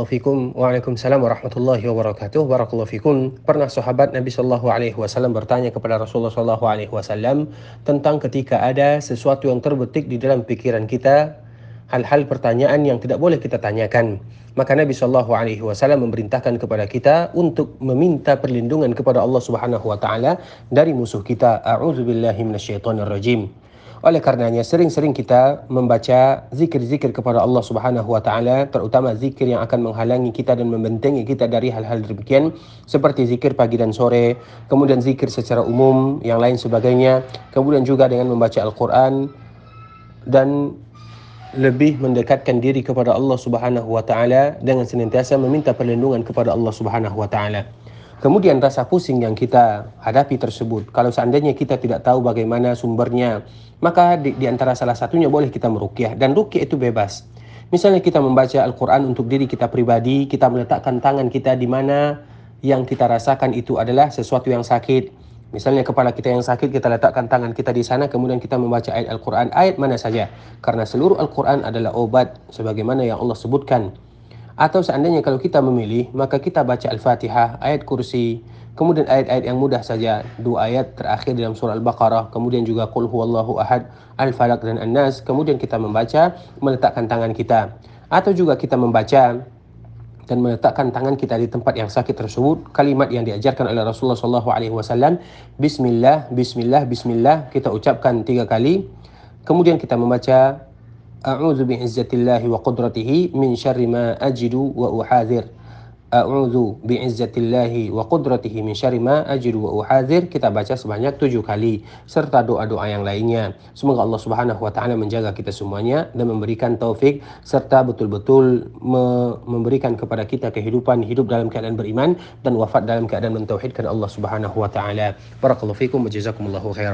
Assalamualaikum Waalaikumsalam warahmatullahi wabarakatuh. Barakallahu fikum. Pernah sahabat Nabi sallallahu alaihi wasallam bertanya kepada Rasulullah sallallahu alaihi wasallam tentang ketika ada sesuatu yang terbetik di dalam pikiran kita, hal-hal pertanyaan yang tidak boleh kita tanyakan. Maka Nabi sallallahu alaihi wasallam memerintahkan kepada kita untuk meminta perlindungan kepada Allah Subhanahu wa taala dari musuh kita. A'udzubillahi minasyaitonir rajim. Oleh karenanya sering-sering kita membaca zikir-zikir kepada Allah Subhanahu wa taala terutama zikir yang akan menghalangi kita dan membentengi kita dari hal-hal demikian seperti zikir pagi dan sore, kemudian zikir secara umum yang lain sebagainya, kemudian juga dengan membaca Al-Qur'an dan lebih mendekatkan diri kepada Allah Subhanahu wa taala dengan senantiasa meminta perlindungan kepada Allah Subhanahu wa taala. Kemudian rasa pusing yang kita hadapi tersebut, kalau seandainya kita tidak tahu bagaimana sumbernya, maka di, di antara salah satunya boleh kita merukyah dan rukyah itu bebas. Misalnya kita membaca Al-Quran untuk diri kita pribadi, kita meletakkan tangan kita di mana yang kita rasakan itu adalah sesuatu yang sakit. Misalnya kepala kita yang sakit, kita letakkan tangan kita di sana, kemudian kita membaca ayat Al-Quran, ayat mana saja. Karena seluruh Al-Quran adalah obat, sebagaimana yang Allah sebutkan. Atau seandainya kalau kita memilih, maka kita baca Al-Fatihah, ayat kursi, kemudian ayat-ayat yang mudah saja, dua ayat terakhir dalam surah Al-Baqarah, kemudian juga Qul huwallahu ahad, Al-Falaq dan An-Nas, kemudian kita membaca, meletakkan tangan kita. Atau juga kita membaca dan meletakkan tangan kita di tempat yang sakit tersebut, kalimat yang diajarkan oleh Rasulullah SAW, Bismillah, Bismillah, Bismillah, kita ucapkan tiga kali, kemudian kita membaca A'udzu bi'izzatillahi wa qudratihi min syarri ma ajidu wa uhadzir. A'udzu bi'izzatillahi wa qudratihi min syarri ma ajidu wa uhadzir. Kita baca sebanyak tujuh kali serta doa-doa yang lainnya. Semoga Allah Subhanahu wa taala menjaga kita semuanya dan memberikan taufik serta betul-betul me memberikan kepada kita kehidupan hidup dalam keadaan beriman dan wafat dalam keadaan mentauhidkan Allah Subhanahu wa taala. Barakallahu fikum wa jazakumullahu khairan.